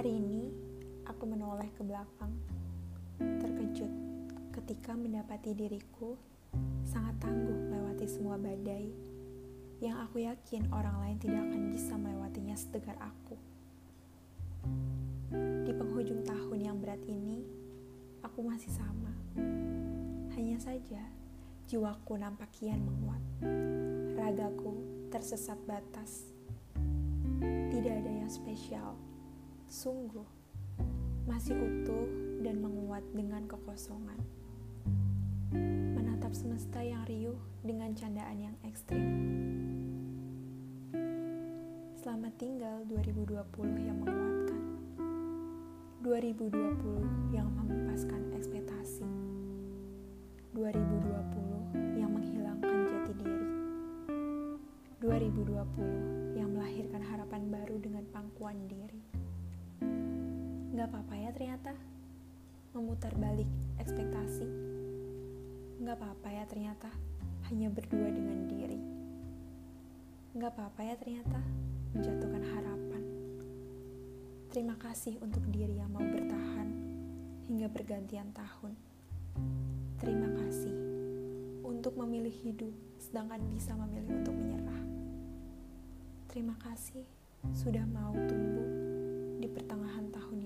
Hari ini aku menoleh ke belakang, terkejut ketika mendapati diriku sangat tangguh melewati semua badai yang aku yakin orang lain tidak akan bisa melewatinya setegar aku. Di penghujung tahun yang berat ini, aku masih sama. Hanya saja, jiwaku nampak kian menguat. Ragaku tersesat batas. Tidak ada yang spesial. Sungguh, masih utuh dan menguat dengan kekosongan. Menatap semesta yang riuh dengan candaan yang ekstrim. Selamat tinggal 2020 yang menguatkan. 2020 yang menghempaskan ekspektasi. 2020 yang menghilangkan jati diri. 2020 yang melahirkan harapan baru dengan pangkuan diri. Gak apa-apa ya ternyata memutar balik ekspektasi. Gak apa-apa ya ternyata hanya berdua dengan diri. Gak apa-apa ya ternyata menjatuhkan harapan. Terima kasih untuk diri yang mau bertahan hingga bergantian tahun. Terima kasih untuk memilih hidup sedangkan bisa memilih untuk menyerah. Terima kasih sudah mau tumbuh di pertengahan tahun.